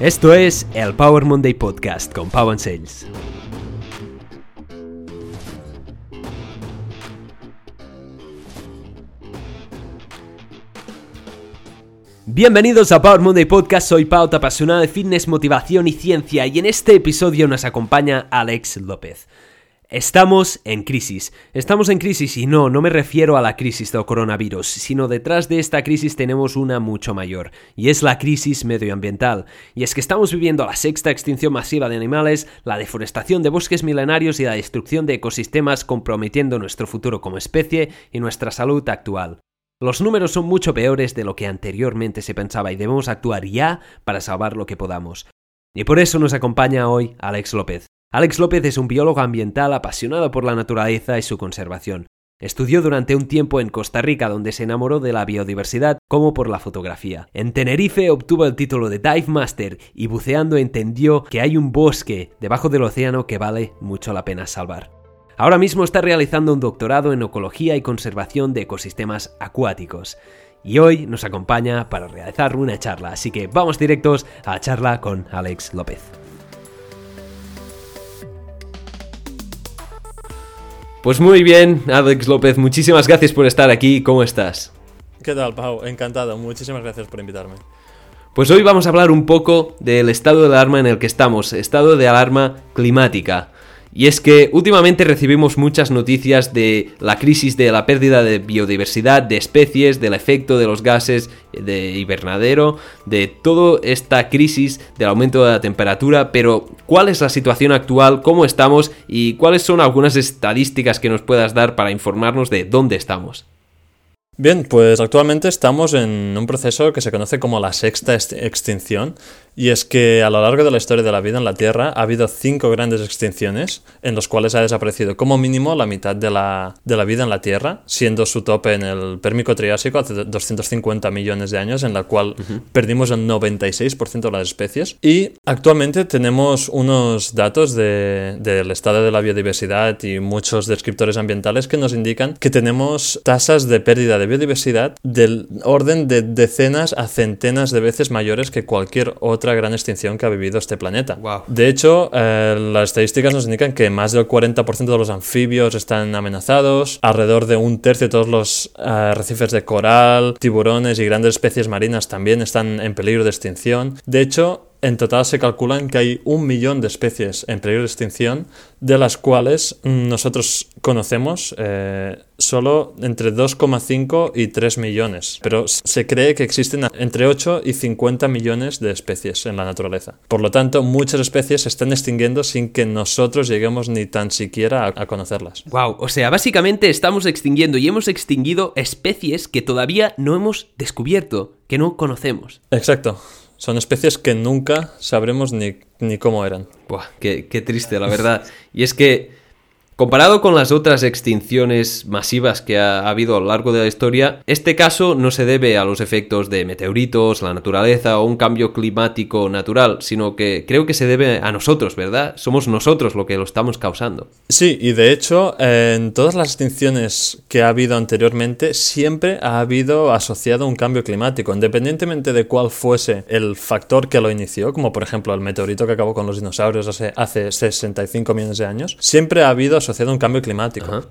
Esto es el Power Monday Podcast con Pau and Sales. Bienvenidos a Power Monday Podcast, soy Pau, apasionado de fitness, motivación y ciencia y en este episodio nos acompaña Alex López. Estamos en crisis. Estamos en crisis y no, no me refiero a la crisis del coronavirus, sino detrás de esta crisis tenemos una mucho mayor, y es la crisis medioambiental. Y es que estamos viviendo la sexta extinción masiva de animales, la deforestación de bosques milenarios y la destrucción de ecosistemas comprometiendo nuestro futuro como especie y nuestra salud actual. Los números son mucho peores de lo que anteriormente se pensaba y debemos actuar ya para salvar lo que podamos. Y por eso nos acompaña hoy Alex López. Alex López es un biólogo ambiental apasionado por la naturaleza y su conservación. Estudió durante un tiempo en Costa Rica donde se enamoró de la biodiversidad como por la fotografía. En Tenerife obtuvo el título de Dive Master y buceando entendió que hay un bosque debajo del océano que vale mucho la pena salvar. Ahora mismo está realizando un doctorado en ecología y conservación de ecosistemas acuáticos. Y hoy nos acompaña para realizar una charla, así que vamos directos a la charla con Alex López. Pues muy bien, Alex López, muchísimas gracias por estar aquí. ¿Cómo estás? ¿Qué tal, Pau? Encantado. Muchísimas gracias por invitarme. Pues hoy vamos a hablar un poco del estado de alarma en el que estamos, estado de alarma climática. Y es que últimamente recibimos muchas noticias de la crisis de la pérdida de biodiversidad, de especies, del efecto de los gases de invernadero, de toda esta crisis del aumento de la temperatura, pero ¿cuál es la situación actual? ¿Cómo estamos? ¿Y cuáles son algunas estadísticas que nos puedas dar para informarnos de dónde estamos? Bien, pues actualmente estamos en un proceso que se conoce como la sexta extinción, y es que a lo largo de la historia de la vida en la Tierra ha habido cinco grandes extinciones en los cuales ha desaparecido como mínimo la mitad de la, de la vida en la Tierra, siendo su tope en el Pérmico Triásico hace 250 millones de años, en la cual perdimos el 96% de las especies. Y actualmente tenemos unos datos del estado de la biodiversidad y muchos descriptores ambientales que nos indican que tenemos tasas de pérdida de biodiversidad del orden de decenas a centenas de veces mayores que cualquier otra gran extinción que ha vivido este planeta. De hecho, eh, las estadísticas nos indican que más del 40% de los anfibios están amenazados, alrededor de un tercio de todos los eh, arrecifes de coral, tiburones y grandes especies marinas también están en peligro de extinción. De hecho, en total se calculan que hay un millón de especies en peligro de extinción, de las cuales nosotros conocemos eh, solo entre 2,5 y 3 millones. Pero se cree que existen entre 8 y 50 millones de especies en la naturaleza. Por lo tanto, muchas especies se están extinguiendo sin que nosotros lleguemos ni tan siquiera a, a conocerlas. Wow, o sea, básicamente estamos extinguiendo y hemos extinguido especies que todavía no hemos descubierto, que no conocemos. Exacto. Son especies que nunca sabremos ni, ni cómo eran. Buah, qué, qué triste, la verdad. Y es que Comparado con las otras extinciones masivas que ha habido a lo largo de la historia, este caso no se debe a los efectos de meteoritos, la naturaleza o un cambio climático natural, sino que creo que se debe a nosotros, ¿verdad? Somos nosotros lo que lo estamos causando. Sí, y de hecho, en todas las extinciones que ha habido anteriormente, siempre ha habido asociado un cambio climático, independientemente de cuál fuese el factor que lo inició, como por ejemplo el meteorito que acabó con los dinosaurios hace, hace 65 millones de años, siempre ha habido asociado a un cambio climático.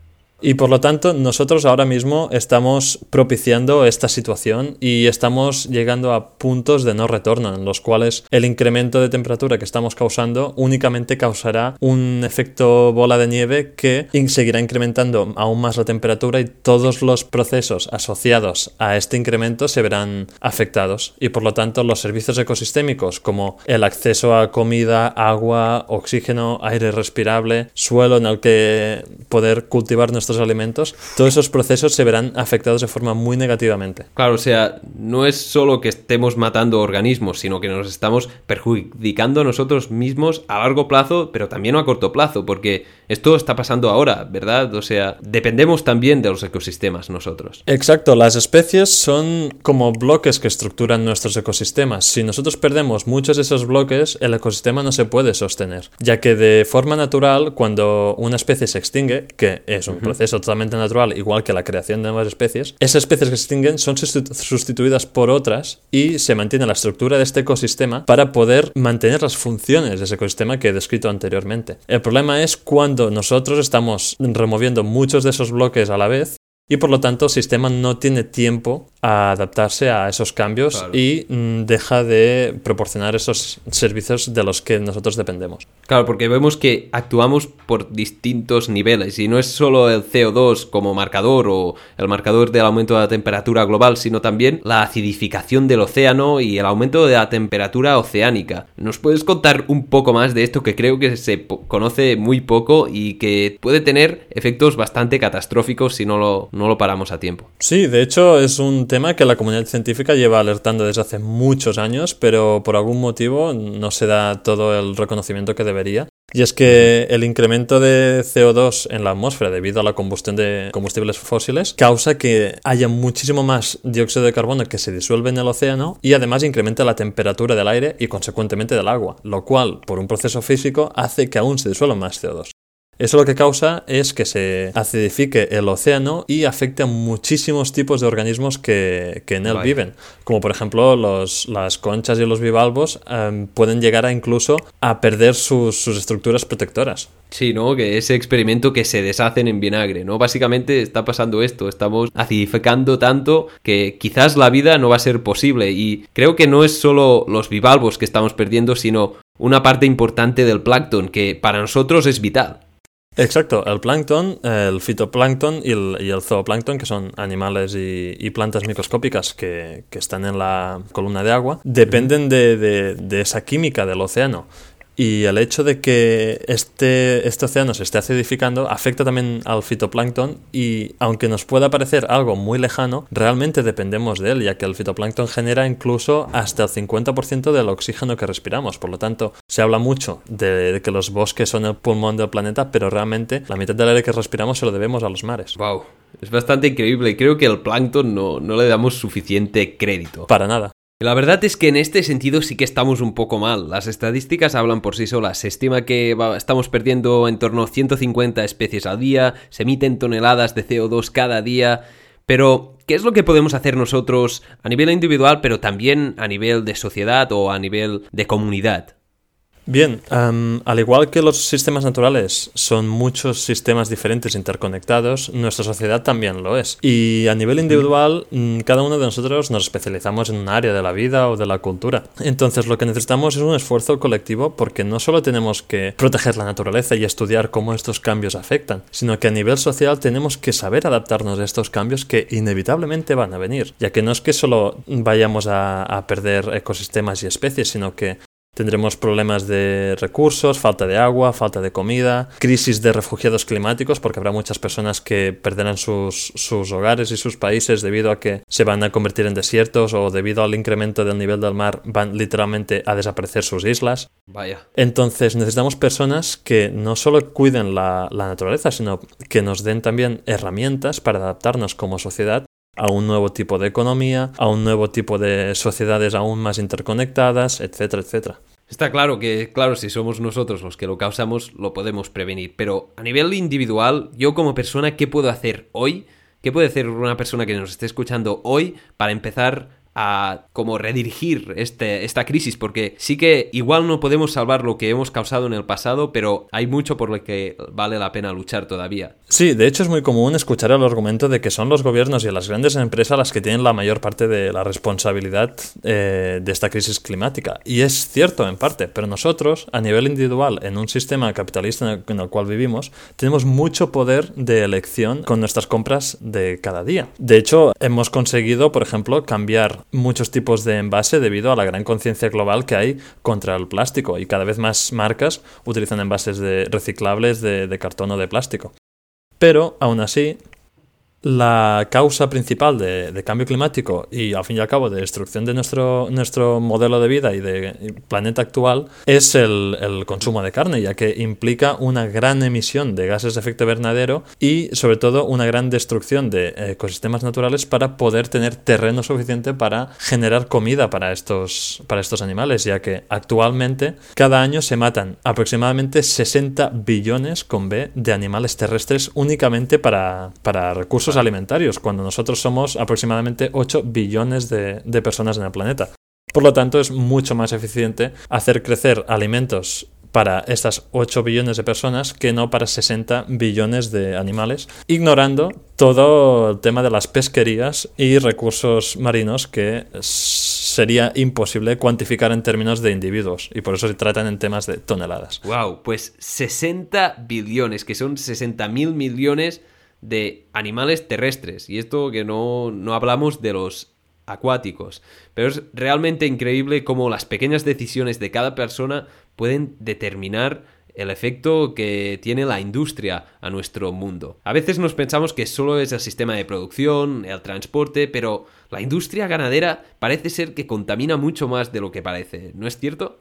Y por lo tanto, nosotros ahora mismo estamos propiciando esta situación y estamos llegando a puntos de no retorno en los cuales el incremento de temperatura que estamos causando únicamente causará un efecto bola de nieve que seguirá incrementando aún más la temperatura y todos los procesos asociados a este incremento se verán afectados. Y por lo tanto, los servicios ecosistémicos como el acceso a comida, agua, oxígeno, aire respirable, suelo en el que poder cultivar nuestros alimentos, todos esos procesos se verán afectados de forma muy negativamente. Claro, o sea, no es solo que estemos matando organismos, sino que nos estamos perjudicando a nosotros mismos a largo plazo, pero también a corto plazo, porque esto está pasando ahora, ¿verdad? O sea, dependemos también de los ecosistemas nosotros. Exacto, las especies son como bloques que estructuran nuestros ecosistemas. Si nosotros perdemos muchos de esos bloques, el ecosistema no se puede sostener, ya que de forma natural, cuando una especie se extingue, que es un proceso, proceso totalmente natural, igual que la creación de nuevas especies, esas especies que se extinguen son sustituidas por otras y se mantiene la estructura de este ecosistema para poder mantener las funciones de ese ecosistema que he descrito anteriormente. El problema es cuando nosotros estamos removiendo muchos de esos bloques a la vez y por lo tanto el sistema no tiene tiempo a adaptarse a esos cambios y mm, deja de proporcionar esos servicios de los que nosotros dependemos. Claro, porque vemos que actuamos por distintos niveles y no es solo el CO2 como marcador o el marcador del aumento de la temperatura global, sino también la acidificación del océano y el aumento de la temperatura oceánica. ¿Nos puedes contar un poco más de esto que creo que se conoce muy poco y que puede tener efectos bastante catastróficos si no lo, no lo paramos a tiempo? Sí, de hecho es un tema que la comunidad científica lleva alertando desde hace muchos años, pero por algún motivo no se da todo el reconocimiento que debería. Y es que el incremento de CO2 en la atmósfera debido a la combustión de combustibles fósiles causa que haya muchísimo más dióxido de carbono que se disuelve en el océano y además incrementa la temperatura del aire y consecuentemente del agua, lo cual, por un proceso físico, hace que aún se disuelva más CO2. Eso lo que causa es que se acidifique el océano y afecte a muchísimos tipos de organismos que, en él viven. Como por ejemplo las conchas y los bivalvos em, pueden llegar a incluso a perder sus, estructuras protectoras. Sí, ¿no? Que ese experimento que se deshacen en vinagre, ¿no? Básicamente está pasando esto, estamos acidificando tanto que quizás la vida no va a ser posible y creo que no es solo los bivalvos que estamos perdiendo, sino una parte importante del plancton que para nosotros es vital. Exacto, el plancton, el fitoplancton y el, zooplancton, que son animales y, plantas microscópicas que, están en la columna de agua, dependen de esa química del océano. Y el hecho de que este, este océano se esté acidificando afecta también al fitoplancton y aunque nos pueda parecer algo muy lejano, realmente dependemos de él, ya que el fitoplancton genera incluso hasta el 50% del oxígeno que respiramos. Por lo tanto, se habla mucho de, que los bosques son el pulmón del planeta, pero realmente la mitad del aire que respiramos se lo debemos a los mares. Wow, es bastante increíble y creo que al plancton no, no le damos suficiente crédito. Para nada. La verdad es que en este sentido sí que estamos un poco mal. Las estadísticas hablan por sí solas. Se estima que estamos perdiendo en torno a 150 especies al día, se emiten toneladas de CO2 cada día. Pero, ¿qué es lo que podemos hacer nosotros a nivel individual, pero también a nivel de sociedad o a nivel de comunidad? Bien, al igual que los sistemas naturales son muchos sistemas diferentes interconectados, nuestra sociedad también lo es. Y a nivel individual, mm, cada uno de nosotros nos especializamos en un área de la vida o de la cultura. Entonces lo que necesitamos es un esfuerzo colectivo porque no solo tenemos que proteger la naturaleza y estudiar cómo estos cambios afectan, sino que a nivel social tenemos que saber adaptarnos a estos cambios que inevitablemente van a venir, ya que no es que solo vayamos a, a perder ecosistemas y especies, sino que Tendremos problemas de recursos, falta de agua, falta de comida, crisis de refugiados climáticos, porque habrá muchas personas que perderán sus, sus, hogares y sus países debido a que se van a convertir en desiertos o debido al incremento del nivel del mar van literalmente a desaparecer sus islas. Vaya. Entonces necesitamos personas que no solo cuiden la, la naturaleza, sino que nos den también herramientas para adaptarnos como sociedad a un nuevo tipo de economía, a un nuevo tipo de sociedades aún más interconectadas, etcétera, etcétera. Está claro que, claro, si somos nosotros los que lo causamos, lo podemos prevenir. Pero a nivel individual, yo como persona, ¿qué puedo hacer hoy? ¿Qué puede hacer una persona que nos esté escuchando hoy para empezar a como redirigir este, esta crisis, porque sí que igual no podemos salvar lo que hemos causado en el pasado, pero hay mucho por lo que vale la pena luchar todavía. Sí, de hecho es muy común escuchar el argumento de que son los gobiernos y las grandes empresas las que tienen la mayor parte de la responsabilidad eh, de esta crisis climática. Y es cierto en parte, pero nosotros, a nivel individual, en un sistema capitalista en el cual vivimos, tenemos mucho poder de elección con nuestras compras de cada día. De hecho, hemos conseguido, por ejemplo, cambiar muchos tipos de envase debido a la gran conciencia global que hay contra el plástico y cada vez más marcas utilizan envases de reciclables de, de cartón o de plástico. Pero, aún así, la causa principal de, cambio climático y al fin y al cabo de destrucción de nuestro, nuestro modelo de vida y de planeta actual es el, consumo de carne, ya que implica una gran emisión de gases de efecto invernadero y sobre todo una gran destrucción de ecosistemas naturales para poder tener terreno suficiente para generar comida para estos, para estos animales, ya que actualmente cada año se matan aproximadamente 60 billones con B de animales terrestres únicamente para, para recursos alimentarios, cuando nosotros somos aproximadamente 8 billones de, personas en el planeta. Por lo tanto, es mucho más eficiente hacer crecer alimentos para estas 8 billones de personas que no para 60 billones de animales, ignorando todo el tema de las pesquerías y recursos marinos que sería imposible cuantificar en términos de individuos y por eso se tratan en temas de toneladas. Wow, pues 60 billones, que son 60 mil millones de animales terrestres. Y esto que no, no hablamos de los acuáticos. Pero es realmente increíble cómo las pequeñas decisiones de cada persona pueden determinar el efecto que tiene la industria a nuestro mundo. A veces nos pensamos que solo es el sistema de producción, el transporte, pero la industria ganadera parece ser que contamina mucho más de lo que parece, ¿no es cierto?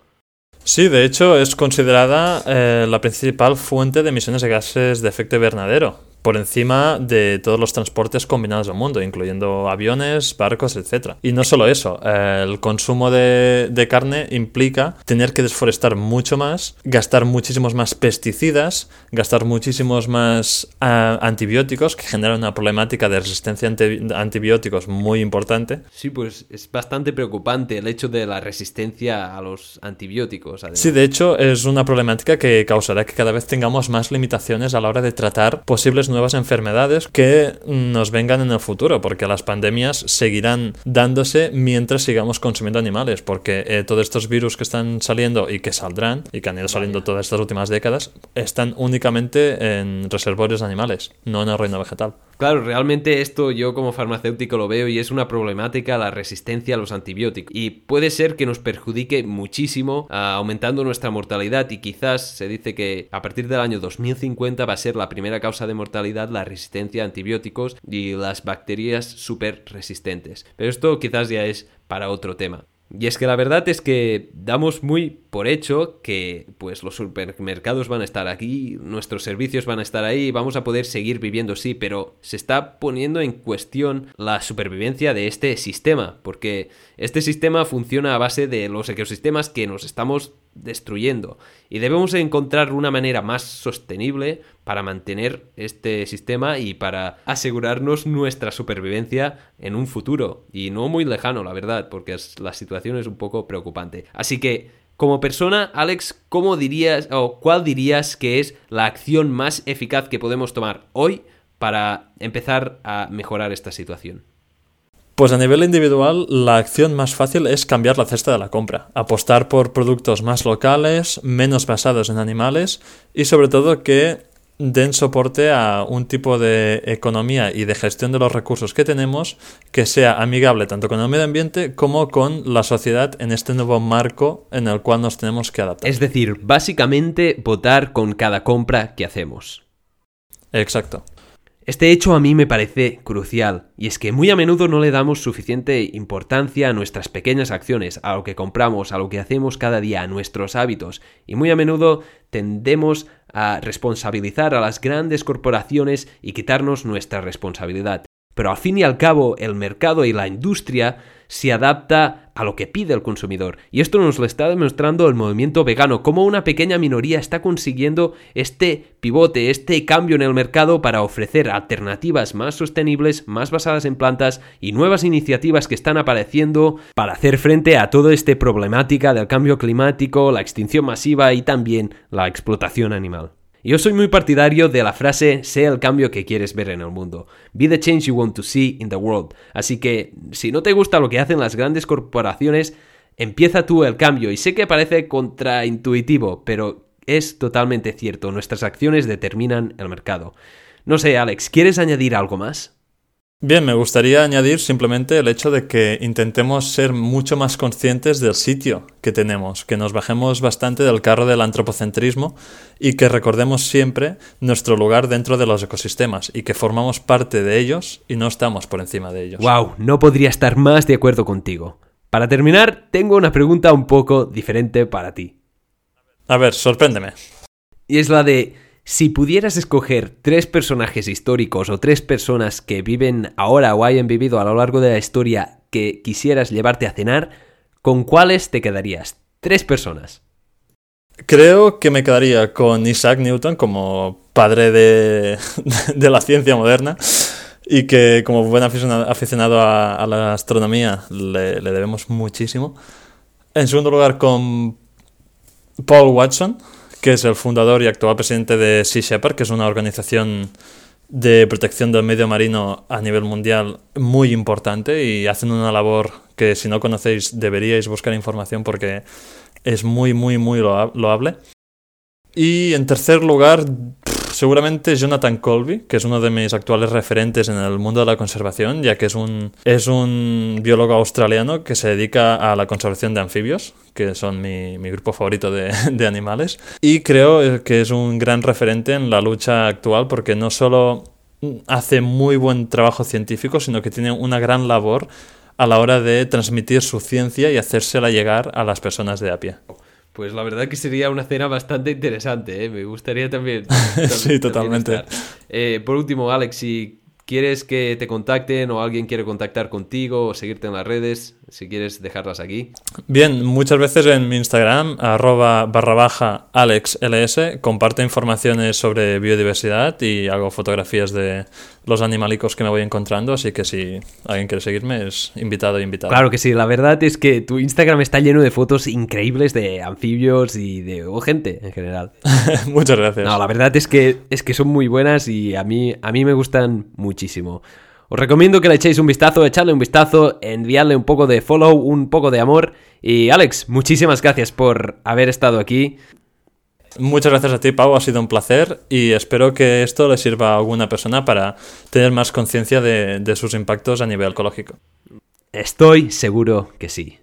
Sí, de hecho es considerada eh, la principal fuente de emisiones de gases de efecto invernadero por encima de todos los transportes combinados del mundo, incluyendo aviones, barcos, etc. Y no solo eso, el consumo de, carne implica tener que desforestar mucho más, gastar muchísimos más pesticidas, gastar muchísimos más ah, antibióticos, que generan una problemática de resistencia a antibióticos muy importante. Sí, pues es bastante preocupante el hecho de la resistencia a los antibióticos. Sí, de hecho es una problemática que causará que cada vez tengamos más limitaciones a la hora de tratar posibles nuevas enfermedades que nos vengan en el futuro, porque las pandemias seguirán dándose mientras sigamos consumiendo animales, porque eh, todos estos virus que están saliendo y que saldrán, y que han ido saliendo todas estas últimas décadas, están únicamente en reservorios animales, no en el reino vegetal. Claro, realmente esto yo como farmacéutico lo veo y es una problemática la resistencia a los antibióticos. Y puede ser que nos perjudique muchísimo ah, aumentando nuestra mortalidad y quizás se dice que a partir del año 2050 va a ser la primera causa de mortalidad la resistencia a antibióticos y las bacterias súper resistentes. Pero esto quizás ya es para otro tema. Y es que la verdad es que damos muy por hecho que pues los supermercados van a estar aquí, nuestros servicios van a estar ahí, vamos a poder seguir viviendo sí, pero se está poniendo en cuestión la supervivencia de este sistema, porque este sistema funciona a base de los ecosistemas que nos estamos destruyendo. Y debemos encontrar una manera más sostenible para mantener este sistema y para asegurarnos nuestra supervivencia en un futuro y no muy lejano la verdad porque la situación es un poco preocupante. Así que como persona Alex cómo dirías o cuál dirías que es la acción más eficaz que podemos tomar hoy para empezar a mejorar esta situación pues a nivel individual, la acción más fácil es cambiar la cesta de la compra, apostar por productos más locales, menos basados en animales y sobre todo que den soporte a un tipo de economía y de gestión de los recursos que tenemos que sea amigable tanto con el medio ambiente como con la sociedad en este nuevo marco en el cual nos tenemos que adaptar. Es decir, básicamente votar con cada compra que hacemos. Exacto. Este hecho a mí me parece crucial, y es que muy a menudo no le damos suficiente importancia a nuestras pequeñas acciones, a lo que compramos, a lo que hacemos cada día, a nuestros hábitos, y muy a menudo tendemos a responsabilizar a las grandes corporaciones y quitarnos nuestra responsabilidad. Pero al fin y al cabo, el mercado y la industria se adapta a lo que pide el consumidor. Y esto nos lo está demostrando el movimiento vegano, cómo una pequeña minoría está consiguiendo este pivote, este cambio en el mercado para ofrecer alternativas más sostenibles, más basadas en plantas y nuevas iniciativas que están apareciendo para hacer frente a toda esta problemática del cambio climático, la extinción masiva y también la explotación animal. Yo soy muy partidario de la frase sé el cambio que quieres ver en el mundo. Be the change you want to see in the world. Así que, si no te gusta lo que hacen las grandes corporaciones, empieza tú el cambio. Y sé que parece contraintuitivo, pero es totalmente cierto. Nuestras acciones determinan el mercado. No sé, Alex, ¿quieres añadir algo más? Bien, me gustaría añadir simplemente el hecho de que intentemos ser mucho más conscientes del sitio que tenemos, que nos bajemos bastante del carro del antropocentrismo y que recordemos siempre nuestro lugar dentro de los ecosistemas y que formamos parte de ellos y no estamos por encima de ellos. Wow, no podría estar más de acuerdo contigo. Para terminar, tengo una pregunta un poco diferente para ti. A ver, sorpréndeme. Y es la de si pudieras escoger tres personajes históricos o tres personas que viven ahora o hayan vivido a lo largo de la historia que quisieras llevarte a cenar, ¿con cuáles te quedarías? Tres personas. Creo que me quedaría con Isaac Newton como padre de, la ciencia moderna y que como buen aficionado a, la astronomía le, debemos muchísimo. En segundo lugar con Paul Watson, que es el fundador y actual presidente de Sea Shepherd, que es una organización de protección del medio marino a nivel mundial muy importante y hacen una labor que si no conocéis deberíais buscar información porque es muy, muy, muy loable. Y en tercer lugar, seguramente Jonathan Colby, que es uno de mis actuales referentes en el mundo de la conservación, ya que es un, es un biólogo australiano que se dedica a la conservación de anfibios, que son mi, grupo favorito de, de, animales. Y creo que es un gran referente en la lucha actual porque no solo hace muy buen trabajo científico, sino que tiene una gran labor a la hora de transmitir su ciencia y hacérsela llegar a las personas de a pie. Pues la verdad que sería una cena bastante interesante, ¿eh? me gustaría también. sí, totalmente. Eh, por último, Alex, si quieres que te contacten o alguien quiere contactar contigo o seguirte en las redes, si quieres dejarlas aquí. Bien, muchas veces en mi Instagram, arroba barra baja alexls, comparto informaciones sobre biodiversidad y hago fotografías de los animalicos que me voy encontrando, así que si alguien quiere seguirme es invitado e invitado. Claro que sí, la verdad es que tu Instagram está lleno de fotos increíbles de anfibios y de gente en general. muchas gracias. No, la verdad es que, es que son muy buenas y a mí, a mí me gustan muchísimo. Os recomiendo que le echéis un vistazo, echarle un vistazo, enviarle un poco de follow, un poco de amor. Y Alex, muchísimas gracias por haber estado aquí. Muchas gracias a ti, Pau, ha sido un placer y espero que esto le sirva a alguna persona para tener más conciencia de, sus impactos a nivel ecológico. Estoy seguro que sí.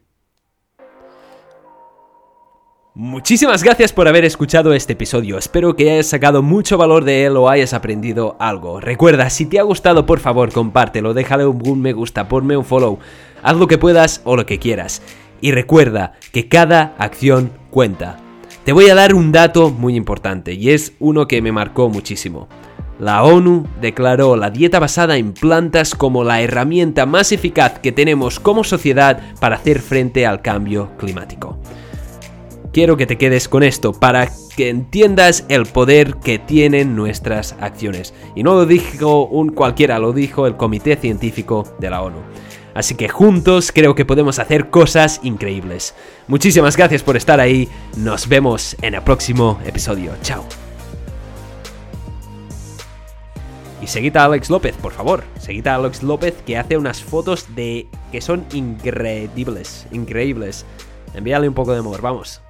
Muchísimas gracias por haber escuchado este episodio, espero que hayas sacado mucho valor de él o hayas aprendido algo. Recuerda, si te ha gustado por favor compártelo, déjale un me gusta, ponme un follow, haz lo que puedas o lo que quieras. Y recuerda que cada acción cuenta. Te voy a dar un dato muy importante y es uno que me marcó muchísimo. La ONU declaró la dieta basada en plantas como la herramienta más eficaz que tenemos como sociedad para hacer frente al cambio climático. Quiero que te quedes con esto para que entiendas el poder que tienen nuestras acciones. Y no lo dijo un cualquiera, lo dijo el Comité Científico de la ONU. Así que juntos creo que podemos hacer cosas increíbles. Muchísimas gracias por estar ahí. Nos vemos en el próximo episodio. Chao. Y seguid a Alex López, por favor. Seguid a Alex López que hace unas fotos de que son increíbles, increíbles. Envíale un poco de amor, vamos.